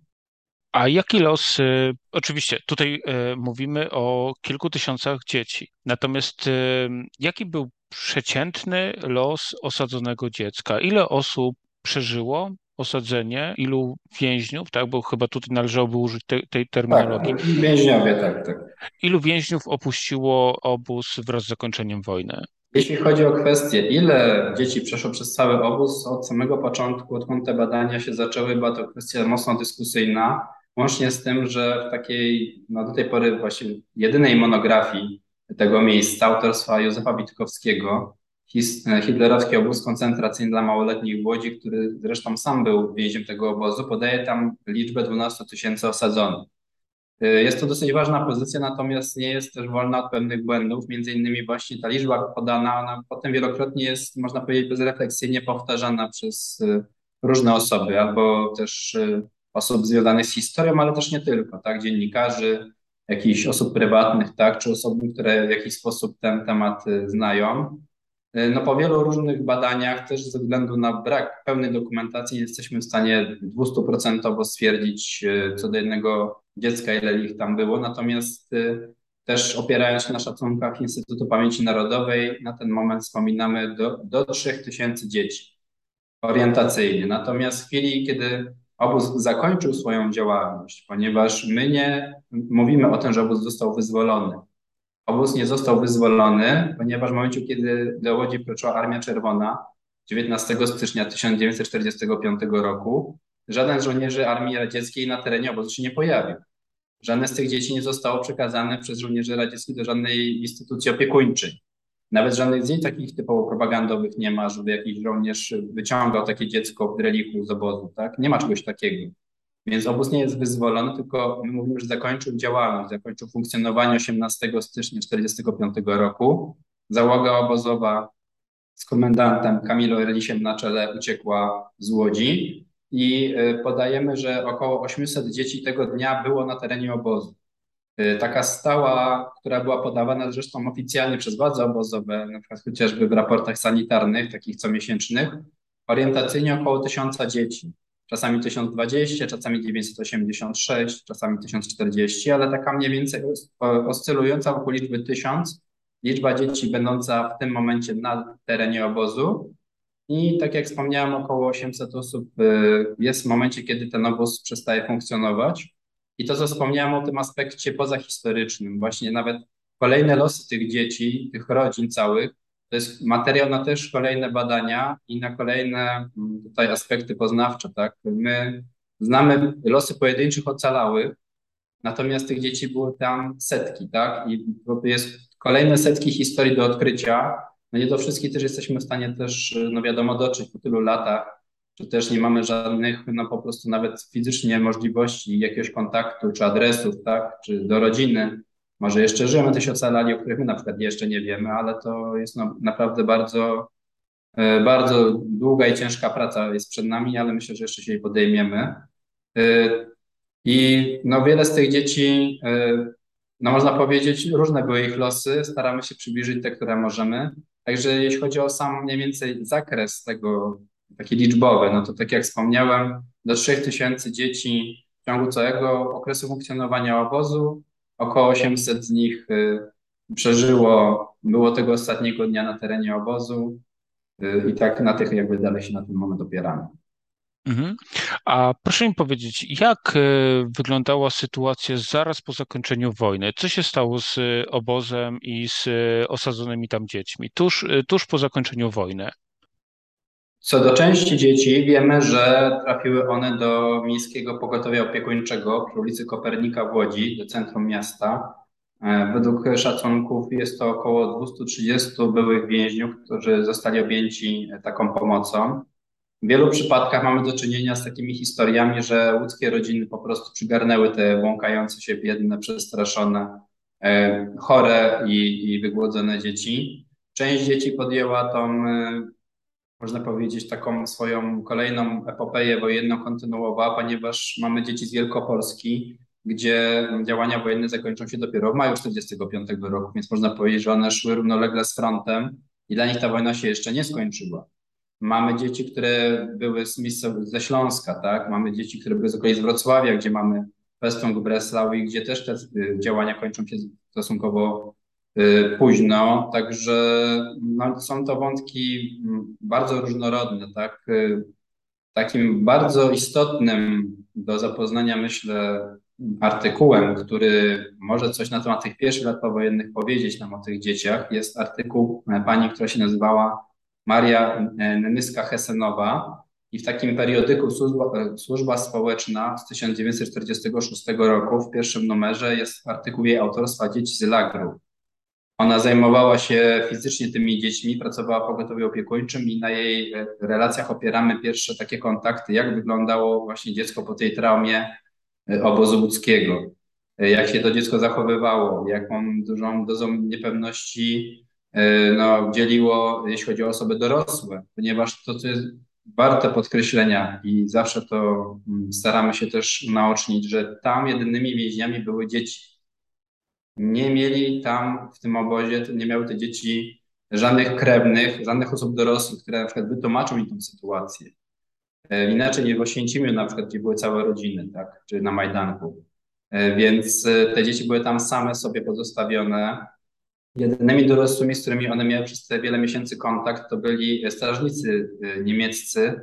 A jaki los, y, oczywiście tutaj y, mówimy o kilku tysiącach dzieci, natomiast y, jaki był przeciętny los osadzonego dziecka? Ile osób przeżyło osadzenie, ilu więźniów, tak, bo chyba tutaj należałoby użyć te, tej terminologii. Tak, więźniowie, tak, tak. Ilu więźniów opuściło obóz wraz z zakończeniem wojny? Jeśli chodzi o kwestię, ile dzieci przeszło przez cały obóz, od samego początku, odkąd te badania się zaczęły, była to kwestia mocno dyskusyjna, łącznie z tym, że w takiej, no do tej pory właśnie jedynej monografii tego miejsca autorstwa Józefa Witkowskiego, hitlerowski obóz koncentracyjny dla małoletnich w Łodzi, który zresztą sam był więźniem tego obozu, podaje tam liczbę 12 tysięcy osadzonych. Y, jest to dosyć ważna pozycja, natomiast nie jest też wolna od pewnych błędów. Między innymi właśnie ta liczba podana, ona potem wielokrotnie jest, można powiedzieć, bezrefleksyjnie powtarzana przez y, różne osoby, albo też y, osób związanych z historią, ale też nie tylko, tak, dziennikarzy, jakichś osób prywatnych, tak, czy osoby, które w jakiś sposób ten temat znają. No po wielu różnych badaniach, też ze względu na brak pełnej dokumentacji, nie jesteśmy w stanie 200% stwierdzić co do jednego dziecka, ile ich tam było. Natomiast y, też opierając się na szacunkach Instytutu Pamięci Narodowej, na ten moment wspominamy do, do 3000 dzieci orientacyjnie. Natomiast w chwili, kiedy obóz zakończył swoją działalność, ponieważ my nie mówimy o tym, że obóz został wyzwolony. Obóz nie został wyzwolony, ponieważ w momencie, kiedy do Łodzi wkroczyła Armia Czerwona 19 stycznia 1945 roku, żaden z żołnierzy Armii Radzieckiej na terenie obozu się nie pojawił. Żadne z tych dzieci nie zostało przekazane przez żołnierzy radzieckich do żadnej instytucji opiekuńczej. Nawet żadnych zdjęć takich typowo propagandowych nie ma, żeby jakiś żołnierz wyciągał takie dziecko w reliku z obozu, tak? Nie ma czegoś takiego. Więc obóz nie jest wyzwolony, tylko my mówimy, że zakończył działalność, zakończył funkcjonowanie 18 stycznia 1945 roku. Załoga obozowa z komendantem Kamilo Relisiem na czele uciekła z Łodzi i e, podajemy, że około 800 dzieci tego dnia było na terenie obozu. E, taka stała, która była podawana zresztą oficjalnie przez władze obozowe, na przykład chociażby w raportach sanitarnych, takich comiesięcznych, orientacyjnie około 1000 dzieci. Czasami 1020, czasami 986, czasami 1040, ale taka mniej więcej oscylująca wokół liczby 1000, liczba dzieci będąca w tym momencie na terenie obozu i tak jak wspomniałem, około 800 osób y, jest w momencie, kiedy ten obóz przestaje funkcjonować. I to, co wspomniałem o tym aspekcie pozahistorycznym, właśnie nawet kolejne losy tych dzieci, tych rodzin całych, to jest materiał na też kolejne badania i na kolejne mm, tutaj aspekty poznawcze, tak? My znamy losy pojedynczych ocalałych, natomiast tych dzieci było tam setki, tak? I jest kolejne setki historii do odkrycia, no nie do wszystkich też jesteśmy w stanie też, no wiadomo, dotrzeć po tylu latach, czy też nie mamy żadnych, no po prostu nawet fizycznie możliwości jakiegoś kontaktu, czy adresów, tak, czy do rodziny. Może jeszcze żyjemy, to się ocalali, o których my na przykład jeszcze nie wiemy, ale to jest no, naprawdę bardzo, e, bardzo długa i ciężka praca jest przed nami, ale myślę, że jeszcze się jej podejmiemy. E, I no wiele z tych dzieci, e, no można powiedzieć, różne były ich losy, staramy się przybliżyć te, które możemy. Także jeśli chodzi o sam mniej więcej zakres tego, taki liczbowy, no to tak jak wspomniałem, do 3000 dzieci w ciągu całego okresu funkcjonowania obozu, około 800 z nich y, przeżyło, było tego ostatniego dnia na terenie obozu y, i tak na tych jakby dalej się na ten moment opieramy. Mhm. A proszę mi powiedzieć, jak e, wyglądała sytuacja zaraz po zakończeniu wojny? Co się stało z obozem i z osadzonymi tam dziećmi tuż, tuż po zakończeniu wojny? Co do części dzieci, wiemy, że trafiły one do Miejskiego Pogotowia Opiekuńczego przy ulicy Kopernika w Łodzi, do centrum miasta. Według szacunków jest to około 230 byłych więźniów, którzy zostali objęci taką pomocą. W wielu przypadkach mamy do czynienia z takimi historiami, że łódzkie rodziny po prostu przygarnęły te błąkające się biedne, przestraszone, e, chore i, i wygłodzone dzieci. Część dzieci podjęła tą, e, można powiedzieć, taką swoją kolejną epopeję wojenną kontynuowała, ponieważ mamy dzieci z Wielkopolski, gdzie działania wojenne zakończą się dopiero w maju 1945 roku, więc można powiedzieć, że one szły równolegle z frontem i dla nich ta wojna się jeszcze nie skończyła. Mamy dzieci, które były z ze Śląska, tak? Mamy dzieci, które były z okolic Wrocławia, gdzie mamy Pestung, Breslau i gdzie też te y, działania kończą się stosunkowo późno. Także no, są to wątki mm, bardzo różnorodne, tak? Y, takim bardzo istotnym do zapoznania, myślę, artykułem, który może coś na temat tych pierwszych lat powojennych powiedzieć nam o tych dzieciach, jest artykuł pani, która się nazywała Maria Nyska-Hesenowa i w takim periodyku Służba, Służba Społeczna z 1946 roku w pierwszym numerze jest artykuł jej autorstwa Dzieci z Lagru. Ona zajmowała się fizycznie tymi dziećmi, pracowała w pogotowiu opiekuńczym i na jej relacjach opieramy pierwsze takie kontakty, jak wyglądało właśnie dziecko po tej traumie e, obozu łódzkiego, e, jak się to dziecko zachowywało, jaką dużą dozą niepewności e, no, dzieliło, jeśli chodzi o osoby dorosłe, ponieważ to, co jest warte podkreślenia i zawsze to mm, staramy się też naocznić, że tam jedynymi więźniami były dzieci. Nie mieli tam w tym obozie, nie miały te dzieci żadnych krewnych, żadnych osób dorosłych, które na przykład wytłumaczą im tę sytuację. E, inaczej nie w Oświęcimiu na przykład, gdzie były całe rodziny, tak, czy na Majdanku. E, więc e, te dzieci były tam same sobie pozostawione Jedynymi dorosłymi, z którymi one miały przez te wiele miesięcy kontakt, to byli strażnicy niemieccy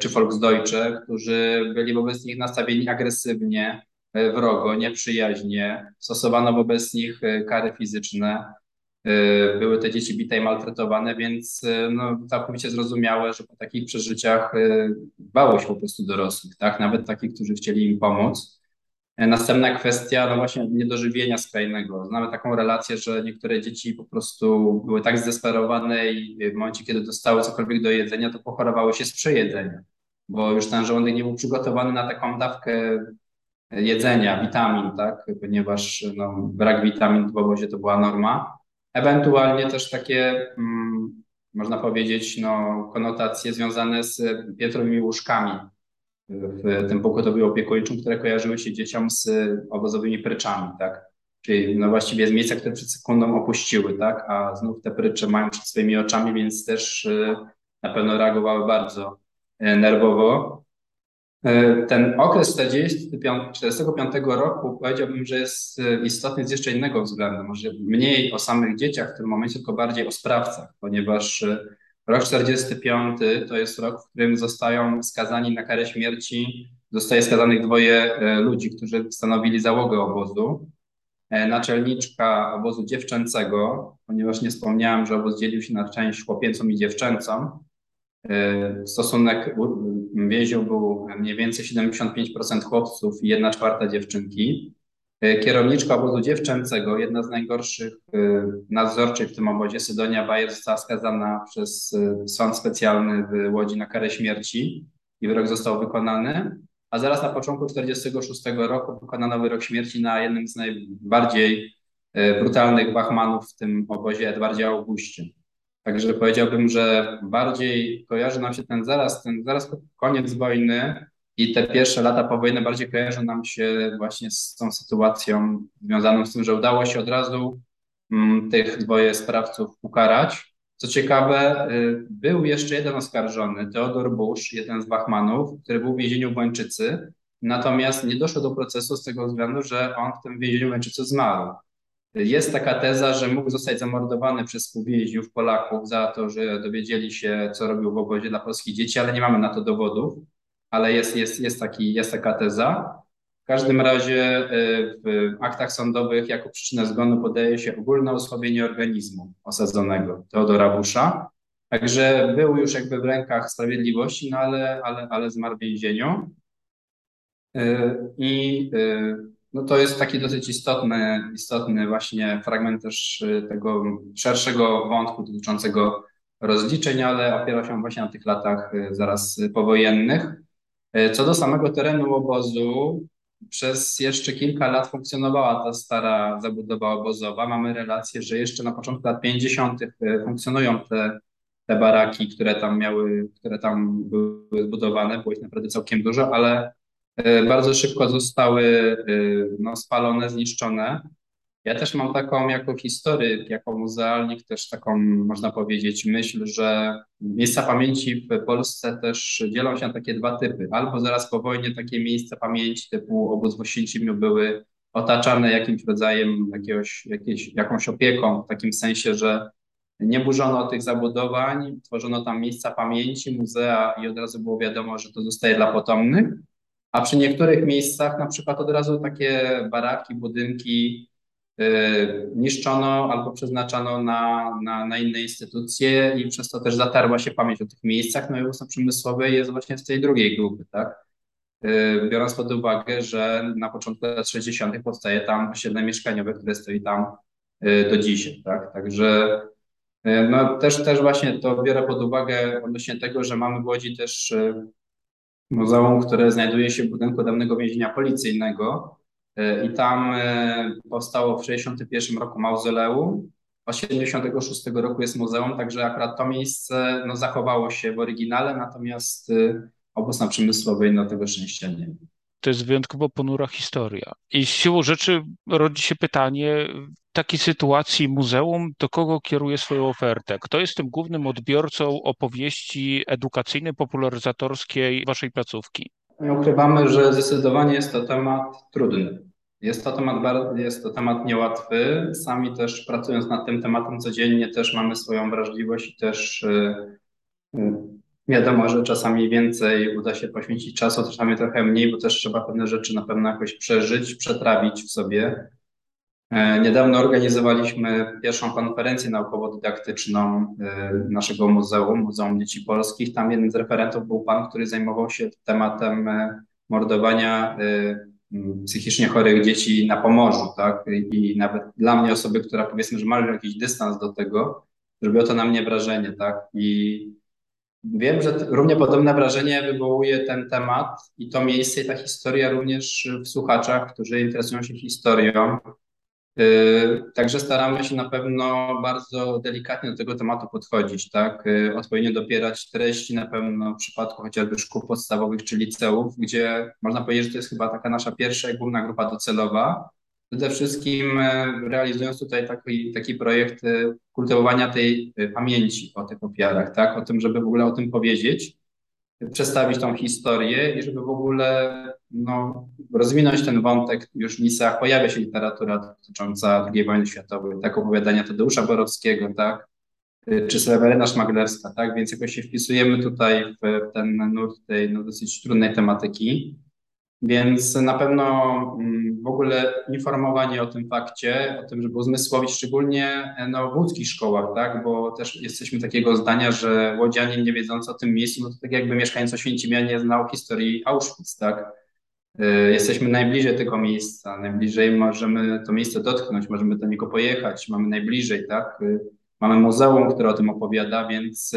czy Volksdeutsche, którzy byli wobec nich nastawieni agresywnie, wrogo, nieprzyjaźnie. Stosowano wobec nich kary fizyczne. Były te dzieci bite i maltretowane, więc no, całkowicie zrozumiałe, że po takich przeżyciach bało się po prostu dorosłych, tak? Nawet takich, którzy chcieli im pomóc. E, następna kwestia, no właśnie niedożywienia skrajnego. Znamy taką relację, że niektóre dzieci po prostu były tak zdesperowane i w momencie, kiedy dostały cokolwiek do jedzenia, to pochorowały się z przejedzenia, bo już ten żołądek nie był przygotowany na taką dawkę jedzenia, witamin, tak, ponieważ no, brak witamin w obozie to była norma. Ewentualnie też takie, mm, można powiedzieć, no, konotacje związane z piętrowymi łóżkami, w tym pogotowiu opiekuńczym, które kojarzyły się dzieciom z obozowymi pryczami, tak? Czyli no właściwie z miejsca, które przed sekundą opuściły, tak? A znów te prycze mają przed swoimi oczami, więc też y, na pewno reagowały bardzo y, nerwowo. Y, ten okres 1945 roku powiedziałbym, że jest istotny z jeszcze innego względu. Może mniej o samych dzieciach w tym momencie, tylko bardziej o sprawcach, ponieważ Rok 45 to jest rok, w którym zostają skazani na karę śmierci, zostaje skazanych dwoje e, ludzi, którzy stanowili załogę obozu. E, naczelniczka obozu dziewczęcego, ponieważ nie wspomniałem, że obóz dzielił się na część chłopięcą i dziewczęcą. E, stosunek więźniów był mniej więcej 75% chłopców i 1 czwarta dziewczynki. E, kierowniczka obozu dziewczęcego, jedna z najgorszych e, nadzorczych w tym obozie, Sydonia Bajer, została skazana przez sąd specjalny w Łodzi na karę śmierci i wyrok został wykonany. A zaraz na początku 1946 roku wykonano wyrok śmierci na jednym z najbardziej brutalnych wachmanów w tym obozie, Edwardzie Augustie. Także powiedziałbym, że bardziej kojarzy nam się ten zaraz, ten zaraz koniec wojny, i te pierwsze lata powojenne bardziej kojarzą nam się właśnie z tą sytuacją związaną z tym, że udało się od razu mm, tych dwoje sprawców ukarać. Co ciekawe, y, był jeszcze jeden oskarżony, Teodor Bush, jeden z Bachmanów, który był w więzieniu w Łańczycy, natomiast nie doszło do procesu z tego względu, że on w tym więzieniu w Łańczycy zmarł. Jest taka teza, że mógł zostać zamordowany przez współwięźniów Polaków za to, że dowiedzieli się, co robił w obozie dla polskich dzieci, ale nie mamy na to dowodów ale jest, jest, jest, taki, jest taka teza. W każdym razie y, w aktach sądowych jako przyczynę zgonu podaje się ogólne osłabienie organizmu osadzonego Teodora Busza. Także był już jakby w rękach sprawiedliwości, no ale, ale, ale zmarł w więzieniu. Y, I y, no to jest taki dosyć istotny, istotny właśnie fragment też tego szerszego wątku dotyczącego rozliczeń, ale opiera się właśnie na tych latach zaraz powojennych. E, co do samego terenu obozu, przez jeszcze kilka lat funkcjonowała ta stara zabudowa obozowa. Mamy relację, że jeszcze na początku lat 50. E, funkcjonują te, te baraki, które tam miały, które tam były zbudowane, było ich naprawdę całkiem dużo, ale bardzo szybko zostały no, spalone, zniszczone. Ja też mam taką jako historyk, jako muzealnik też taką, można powiedzieć, myśl, że miejsca pamięci w Polsce też dzielą się na takie dwa typy. Albo zaraz po wojnie takie miejsca pamięci typu obóz w Oświęcimiu były otaczane jakimś rodzajem jakiegoś, jakiejś, jakąś opieką, w takim sensie, że Nie burzono tych zabudowań, tworzono tam miejsca pamięci, muzea i od razu było wiadomo, że to zostaje dla potomnych. A przy niektórych miejscach, na przykład od razu takie baraki, budynki yy, niszczono albo przeznaczano na, na, na inne instytucje i przez to też zatarła się pamięć o tych miejscach. No i ubóstwo przemysłowe jest właśnie z tej drugiej grupy, tak? Yy, biorąc pod uwagę, że na początku lat 60. powstaje tam osiedle mieszkaniowe, które stoi tam yy, do dzisiaj, tak? Także no też, też właśnie to biorę pod uwagę odnośnie tego, że mamy w Łodzi też muzeum, które znajduje się w budynku dawnego więzienia policyjnego. E, i tam e, powstało w 61 roku mauzoleum, a 76 roku jest muzeum, także akurat to miejsce no, zachowało się w oryginale, natomiast e, obóz na przemysłowej no tego szczęścia nie to jest wyjątkowo ponura historia. I siłą rzeczy rodzi się pytanie w takiej sytuacji muzeum, do kogo kieruje swoją ofertę? Kto jest tym głównym odbiorcą opowieści edukacyjnej, popularyzatorskiej waszej placówki? Nie ukrywamy, że zdecydowanie jest to temat trudny. Jest to temat, jest to temat niełatwy. Sami też pracując nad tym tematem codziennie też mamy swoją wrażliwość i też y, Wiadomo, że czasami więcej uda się poświęcić czasu, czasami trochę mniej, bo też trzeba pewne rzeczy na pewno jakoś przeżyć, przetrawić w sobie. E, niedawno organizowaliśmy pierwszą konferencję naukowo-dydaktyczną e, naszego muzeum, Muzeum Dzieci Polskich. Tam jeden z referentów był pan, który zajmował się tematem e, mordowania psychicznie chorych dzieci na Pomorzu, tak? I nawet dla mnie osoby, która powiedzmy, że ma jakiś dystans do tego, żeby to na mnie wrażenie, tak? I Wiem, że równie podobne wrażenie wywołuje ten temat i to miejsce i ta historia również w słuchaczach, którzy interesują się historią. Y, także staramy się na pewno bardzo delikatnie do tego tematu podchodzić, tak? Y, odpowiednio dopierać treści, na pewno w przypadku chociażby szkół podstawowych czy liceów, gdzie można powiedzieć, że to jest chyba taka nasza pierwsza i główna grupa docelowa. Przede wszystkim e, realizując tutaj taki, taki projekt e, kultywowania tej e, pamięci o tych ofiarach, tak? O tym, żeby w ogóle o tym powiedzieć, przedstawić tą historię i żeby w ogóle no, rozwinąć ten wątek już w liceach. Pojawia się literatura dotycząca II wojny światowej, tak? Opowiadania Tadeusza Borowskiego, tak? Czy Seweryna Szmaglerska, tak? Więc jakoś się wpisujemy tutaj w ten nurt tej no, dosyć trudnej tematyki. Więc na pewno mm, w ogóle informowanie o tym fakcie, o tym, żeby uzmysłowić szczególnie no, w łódzkich szkołach, tak? bo też jesteśmy takiego zdania, że łodzianin nie wiedząc o tym miejscu, no to tak jakby mieszkając Oświęcimia nie znał historii Auschwitz, tak? Y, jesteśmy najbliżej tego miejsca, najbliżej możemy to miejsce dotknąć, możemy do niego pojechać, mamy najbliżej, tak? Y, mamy muzeum, które o tym opowiada, więc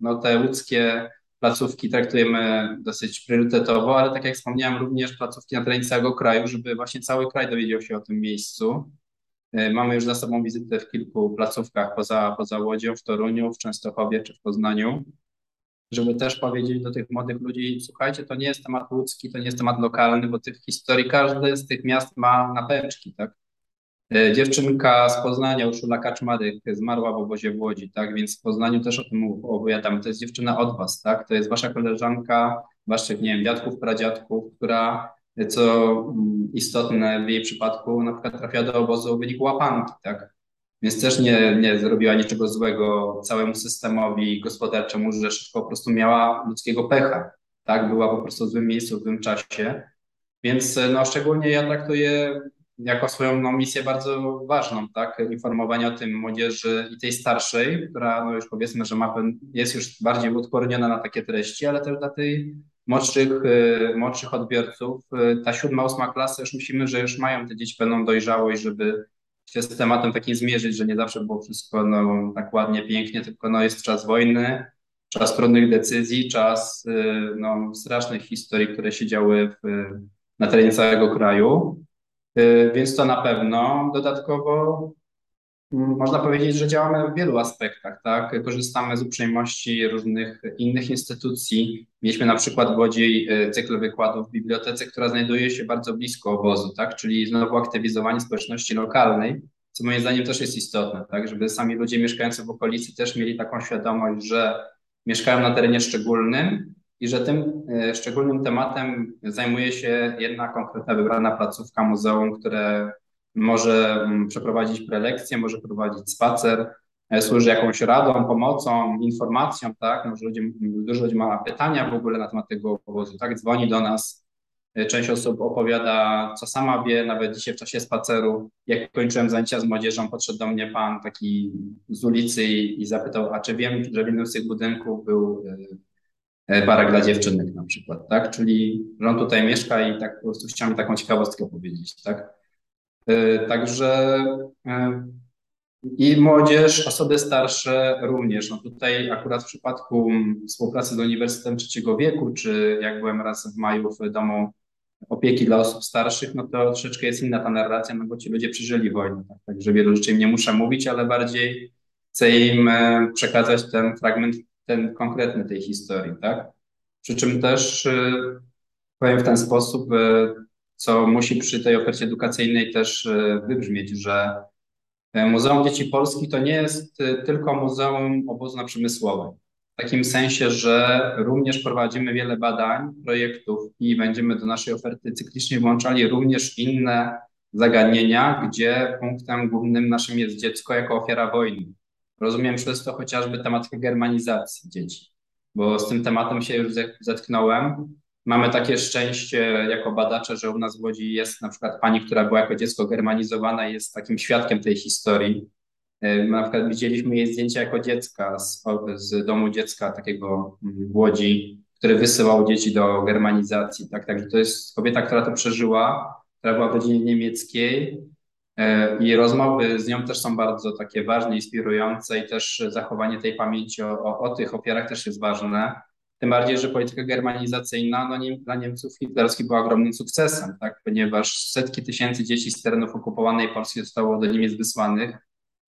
no, te łódzkie placówki traktujemy dosyć priorytetowo, ale tak jak wspomniałem, również placówki na terenie całego kraju, żeby właśnie cały kraj dowiedział się o tym miejscu. E, mamy już za sobą wizytę w kilku placówkach poza, poza Łodzią, w Toruniu, w Częstochowie czy w Poznaniu, żeby też powiedzieć do tych młodych ludzi, słuchajcie, to nie jest temat ludzki, to nie jest temat lokalny, bo tych historii każde z tych miast ma na pęczki, tak? E, dziewczynka z Poznania, Urszula Kaczmarek, zmarła w obozie w Łodzi, tak? Więc w Poznaniu też o tym opowiadamy. To jest dziewczyna od was, tak? To jest wasza koleżanka, waszych, nie wiem, dziadków, pradziadków, która, co mm, istotne w jej przypadku, na przykład trafiła do obozu w wyniku łapanki, tak? Więc też nie, nie zrobiła niczego złego całemu systemowi gospodarczemu, że szybko po prostu miała ludzkiego pecha, tak? Była po prostu w złym miejscu, w złym czasie. Więc no, szczególnie ja traktuję jako swoją no, misję bardzo ważną, tak, informowanie o tym młodzieży i tej starszej, która no, już powiedzmy, że ma, jest już bardziej uodporniona na takie treści, ale też dla tej młodszych, y, młodszych odbiorców. Y, ta siódma, ósma klasa już myślimy, że już mają te dzieci pewną dojrzałość, żeby się z tematem takim zmierzyć, że nie zawsze było wszystko no, tak ładnie, pięknie, tylko no, jest czas wojny, czas trudnych decyzji, czas y, no, strasznych historii, które się działy w, na terenie całego kraju. Y, więc to na pewno. Dodatkowo mm, można powiedzieć, że działamy w wielu aspektach, tak? Korzystamy z uprzejmości różnych innych instytucji. Mieliśmy na przykład w Łodzi y, cykl wykładów w bibliotece, która znajduje się bardzo blisko obozu, tak? Czyli znowu aktywizowanie społeczności lokalnej, co moim zdaniem też jest istotne, tak? Żeby sami ludzie mieszkający w okolicy też mieli taką świadomość, że mieszkają na terenie szczególnym i że tym e, szczególnym tematem zajmuje się jedna konkretna wybrana placówka muzeum, które może mm, przeprowadzić prelekcję, może prowadzić spacer, służy jakąś radą, pomocą, informacją, tak? Może ludzie, dużo ludzi ma pytania w ogóle na temat tego obozu, tak? Dzwoni do nas, część osób opowiada, co sama wie, nawet dzisiaj w czasie spaceru, jak kończyłem zajęcia z młodzieżą, podszedł do mnie pan taki z ulicy i, i zapytał, a czy wiem, że w jednym z tych budynków był barak dla dziewczynek na przykład, tak? Czyli że on tutaj mieszka i tak po prostu chciałem taką ciekawostkę powiedzieć, tak? Także i młodzież, osoby starsze również. No tutaj akurat w przypadku współpracy z Uniwersytetem Trzeciego Wieku, czy jak byłem raz w maju w domu opieki dla osób starszych, no to troszeczkę jest inna ta narracja, no bo ci ludzie przeżyli wojnę, tak? także wielu rzeczy im nie muszę mówić, ale bardziej chcę im e, przekazać ten fragment, ten konkretny tej historii, tak? Przy czym też e, powiem w ten sposób, e, co musi przy tej ofercie edukacyjnej też wybrzmieć, że Muzeum Dzieci Polskich to nie jest tylko Muzeum Obozu na Przemysłowej w takim sensie, że również prowadzimy wiele badań, projektów i będziemy do naszej oferty cyklicznie włączali również inne zagadnienia, gdzie punktem głównym naszym jest dziecko jako ofiara wojny. Rozumiem przez to chociażby tematykę germanizacji dzieci, bo z tym tematem się już zetknąłem. Mamy takie szczęście jako badacze, że u nas w Łodzi jest na przykład pani, która była jako dziecko germanizowana i jest takim świadkiem tej historii E, na przykład widzieliśmy jej zdjęcia jako dziecka z, z domu dziecka takiego w Łodzi, który wysyłał dzieci do germanizacji. Tak? Także to jest kobieta, która to przeżyła, która była w rodzinie niemieckiej i rozmowy z nią też są bardzo takie ważne, inspirujące i też zachowanie tej pamięci o, o, o tych ofiarach też jest ważne. Tym bardziej, że polityka germanizacyjna no, nie, dla Niemców hitlerowskich była ogromnym sukcesem, tak? ponieważ setki tysięcy dzieci z terenów okupowanej Polski zostało do Niemiec wysłanych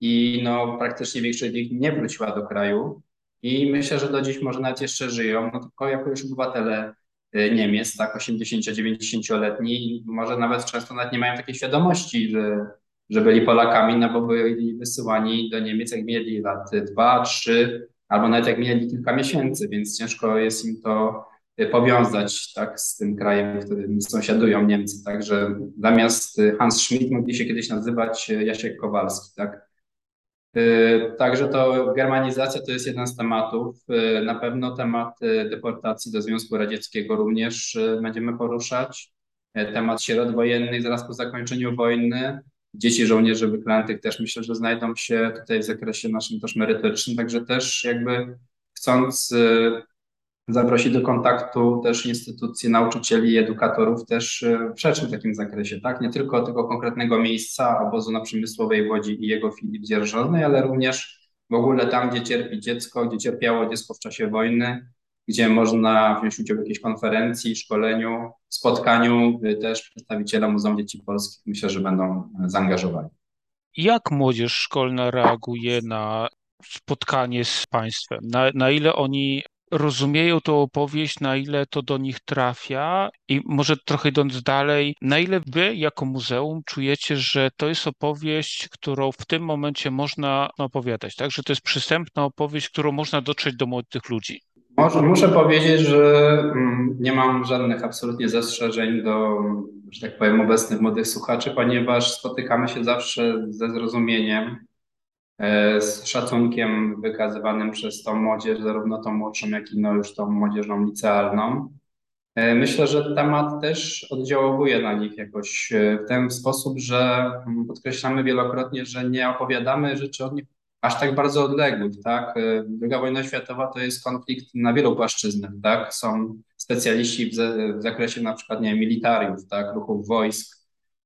i no, praktycznie większość z nich nie wróciła do kraju i myślę, że do dziś może nawet jeszcze żyją, no tylko jako już obywatele Niemiec, tak, 80-90-letni, może nawet często nawet nie mają takiej świadomości, że, że byli Polakami, no bo byli wysyłani do Niemiec, jak mieli lat 2, 3, albo nawet jak mieli kilka miesięcy, więc ciężko jest im to y, powiązać tak, z tym krajem, w którym sąsiadują Niemcy. Także zamiast y, Hans Schmidt mogli się kiedyś nazywać Jasiek Kowalski, tak? Y, także to germanizacja to jest jeden z tematów. Y, na pewno temat y, deportacji do Związku Radzieckiego również będziemy poruszać. Temat sierot wojennych zaraz po zakończeniu wojny. Dzieci żołnierzy wyklętych też myślę, że znajdą się tutaj w zakresie naszym też merytorycznym, także też jakby chcąc zaprosić do kontaktu też instytucje nauczycieli i edukatorów też e, w szerszym takim zakresie, tak? Nie tylko tego konkretnego miejsca obozu na Przemysłowej Łodzi i jego filii w ale również w ogóle tam, gdzie cierpi dziecko, gdzie cierpiało dziecko w czasie wojny, gdzie można wziąć udział w jakiejś konferencji, szkoleniu, spotkaniu też przedstawiciele Muzeum Dzieci Polskich myślę, że będą zaangażowani. Jak młodzież szkolna reaguje na spotkanie z państwem? Na, na ile oni rozumieją tą opowieść, na ile to do nich trafia i może trochę idąc dalej, na ile wy jako muzeum czujecie, że to jest opowieść, którą w tym momencie można opowiadać, tak? Że to jest przystępna opowieść, którą można dotrzeć do młodych ludzi. Może, muszę powiedzieć, że mm, nie mam żadnych absolutnie zastrzeżeń do, że tak powiem, obecnych młodych słuchaczy, ponieważ spotykamy się zawsze ze zrozumieniem z szacunkiem wykazywanym przez tą młodzież, zarówno tą młodszą, jak i no już tą młodzieżą licealną. E, myślę, że temat też oddziałuje na nich jakoś e, w ten sposób, że mm, podkreślamy wielokrotnie, że nie opowiadamy rzeczy od nich aż tak bardzo odległych, tak? Druga wojna światowa to jest konflikt na wielu płaszczyznach, tak? Są specjaliści w, w zakresie na przykład, nie militariów, tak? Ruchów wojsk,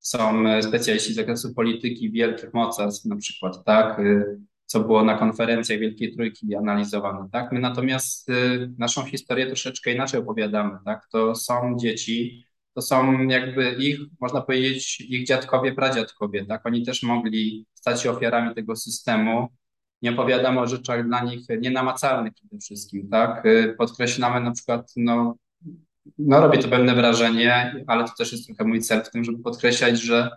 są e, specjaliści z zakresu polityki wielkich mocarstw, na przykład, tak, e, co było na konferencjach Wielkiej Trójki analizowane, tak. My natomiast e, naszą historię troszeczkę inaczej opowiadamy, tak. To są dzieci, to są jakby ich, można powiedzieć, ich dziadkowie, pradziadkowie, tak. Oni też mogli stać się ofiarami tego systemu. Nie opowiadamy o rzeczach dla nich nienamacalnych przede wszystkim, tak. Podkreślamy na przykład, no, no robi to pewne wrażenie, ale to też jest trochę mój cel w tym, żeby podkreślać, że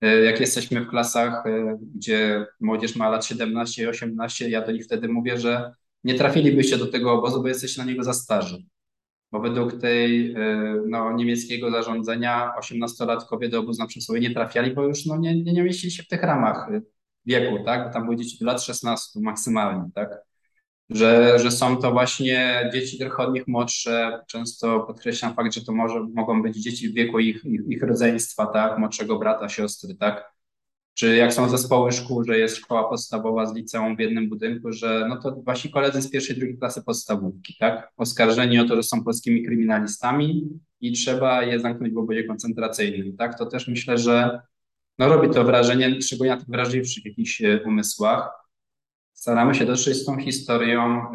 e, jak jesteśmy w klasach, e, gdzie młodzież ma lat 17 i 18, ja do nich wtedy mówię, że nie trafilibyście do tego obozu, bo jesteście na niego za starzy. Bo według tej e, no, niemieckiego zarządzenia 18-latkowie do obozu na przesłowie nie trafiali, bo już no, nie, nie, mieścili się w tych ramach wieku, tak? Tam były dzieci do lat 16 maksymalnie, tak? Że, że są to właśnie dzieci trochę od nich młodsze. Często podkreślam fakt, że to może, mogą być dzieci w wieku ich, ich, ich rodzeństwa, tak? Młodszego brata, siostry, tak? Czy jak są zespoły szkół, że jest szkoła podstawowa z liceum w jednym budynku, że no to wasi koledzy z pierwszej, drugiej klasy podstawówki, tak? Oskarżeni o to, że są polskimi kryminalistami i trzeba je zamknąć w obozie koncentracyjnym, tak? To też myślę, że no robi to wrażenie, szczególnie na tych wrażliwszych jakichś e, umysłach. Staramy się dotrzeć z tą historią e,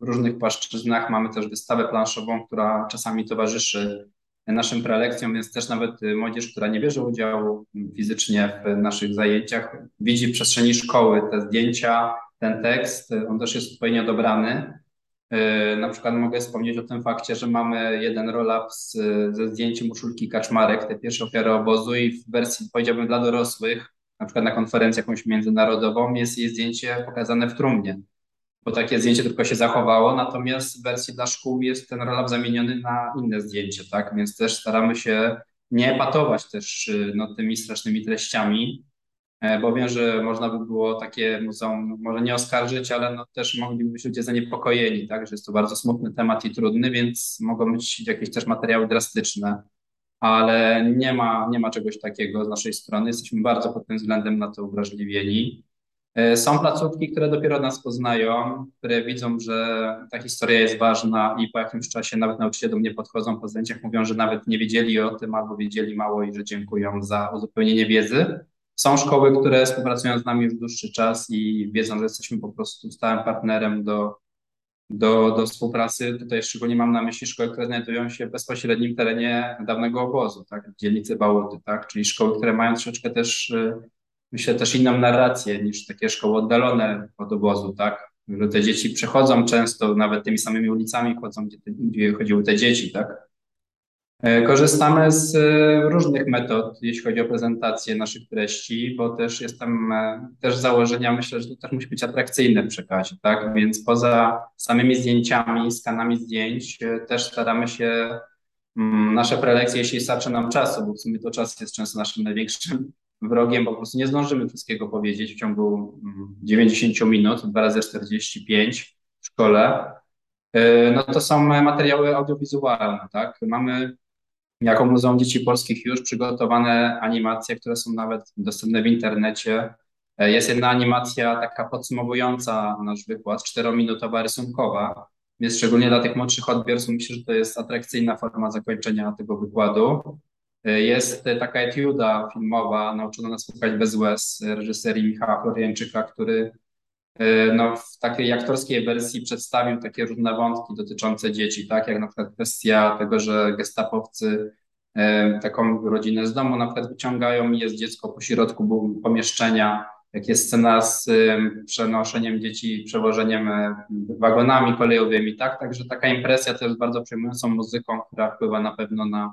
w różnych płaszczyznach. Mamy też wystawę planszową, która czasami towarzyszy naszym prelekcjom, więc też nawet y, młodzież, która nie bierze udziału fizycznie w naszych zajęciach, widzi w przestrzeni szkoły te zdjęcia, ten tekst, on też jest odpowiednio dobrany. Y, na przykład mogę wspomnieć o tym fakcie, że mamy jeden roll-up ze zdjęciem Uszulki Kaczmarek, tej pierwszej ofiary obozu i w wersji, powiedziałbym, dla dorosłych, na przykład na konferencji jakąś międzynarodową, jest jej zdjęcie pokazane w trumnie bo takie zdjęcie tylko się zachowało, natomiast w wersji dla szkół jest ten rollup zamieniony na inne zdjęcie, tak? Więc też staramy się nie patować też y, no, tymi strasznymi treściami, e, bo wiem, że można by było takie muzeum może nie oskarżyć, ale no, też mogliby być ludzie zaniepokojeni, tak? Że jest to bardzo smutny temat i trudny, więc mogą być jakieś też materiały drastyczne, ale nie ma, nie ma czegoś takiego z naszej strony. Jesteśmy bardzo pod tym względem na to uwrażliwieni. E, są placówki, które dopiero nas poznają, które widzą, że ta historia jest ważna i po jakimś czasie nawet nauczyciele do mnie podchodzą po zdjęciach, mówią, że nawet nie wiedzieli o tym albo wiedzieli mało i że dziękują za uzupełnienie wiedzy. Są szkoły, które współpracują z nami już dłuższy czas i wiedzą, że jesteśmy po prostu stałym partnerem do, do, do współpracy. Tutaj szczególnie mam na myśli szkoły, które znajdują się w bezpośrednim terenie dawnego obozu, tak, dzielnicy Bałoty, tak, czyli szkoły, które mają troszeczkę też e, myślę, też inną narrację niż takie szkoły oddalone od obozu, tak? Że te dzieci przechodzą często, nawet tymi samymi ulicami chodzą, gdzie, te, gdzie chodziły te dzieci, tak? E, korzystamy z e, różnych metod, jeśli chodzi o prezentację naszych treści, bo też jestem, e, też założenia myślę, że to też musi być atrakcyjne w przekazie, tak? Więc poza samymi zdjęciami, skanami zdjęć, też staramy się mm, nasze prelekcje, jeśli starczy nam czasu, bo w sumie to czas jest często naszym największym <laughs> wrogiem, po prostu nie zdążymy wszystkiego powiedzieć w ciągu 90 mm, minut, 2 razy 45 w szkole, no to są materiały audiowizualne, tak? Mamy jako Muzeum Dzieci Polskich już przygotowane animacje, które są nawet dostępne w internecie. E, jest jedna animacja taka podsumowująca nasz wykład, czterominutowa, rysunkowa, więc szczególnie dla tych młodszych odbiorców myślę, że to jest atrakcyjna forma zakończenia tego wykładu. Jest taka etiuda filmowa, nauczono nas słuchać bez łez, reżyserii Michała Floriańczyka, który e, no, w takiej aktorskiej wersji przedstawił takie różne wątki dotyczące dzieci, tak jak na przykład kwestia tego, że gestapowcy e, taką rodzinę z domu na przykład wyciągają i jest dziecko po środku pomieszczenia, jak jest scena z e, przenoszeniem dzieci, przewożeniem wagonami kolejowymi, tak? Także taka impresja też bardzo przejmującą muzyką, która wpływa na pewno na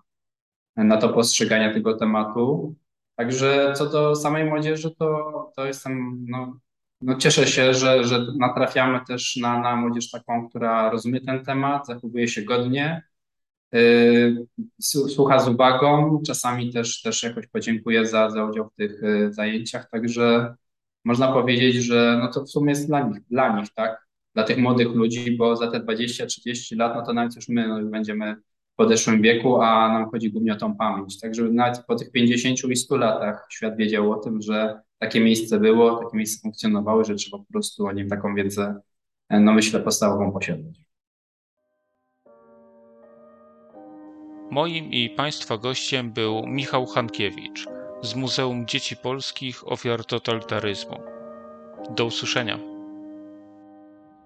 na to postrzeganie tego tematu. Także co do samej młodzieży, to, to jestem, no, no cieszę się, że, że natrafiamy też na, na młodzież taką, która rozumie ten temat, zachowuje się godnie, yy, słucha z uwagą, czasami też, też jakoś podziękuję za, za udział w tych yy, zajęciach, także można powiedzieć, że no to w sumie jest dla nich, dla nich, tak, dla tych młodych ludzi, bo za te 20-30 lat, no to nawet już my no, będziemy podeszłym wieku, a nam chodzi głównie o tą pamięć. Także nawet po tych 50 i 100 latach świat wiedział o tym, że takie miejsce było, takie miejsce funkcjonowało, że trzeba po prostu o nim taką wiedzę, no myślę, podstawową posiadać. Moim i Państwa gościem był Michał Hankiewicz z Muzeum Dzieci Polskich Ofiar Totalitaryzmu. Do usłyszenia.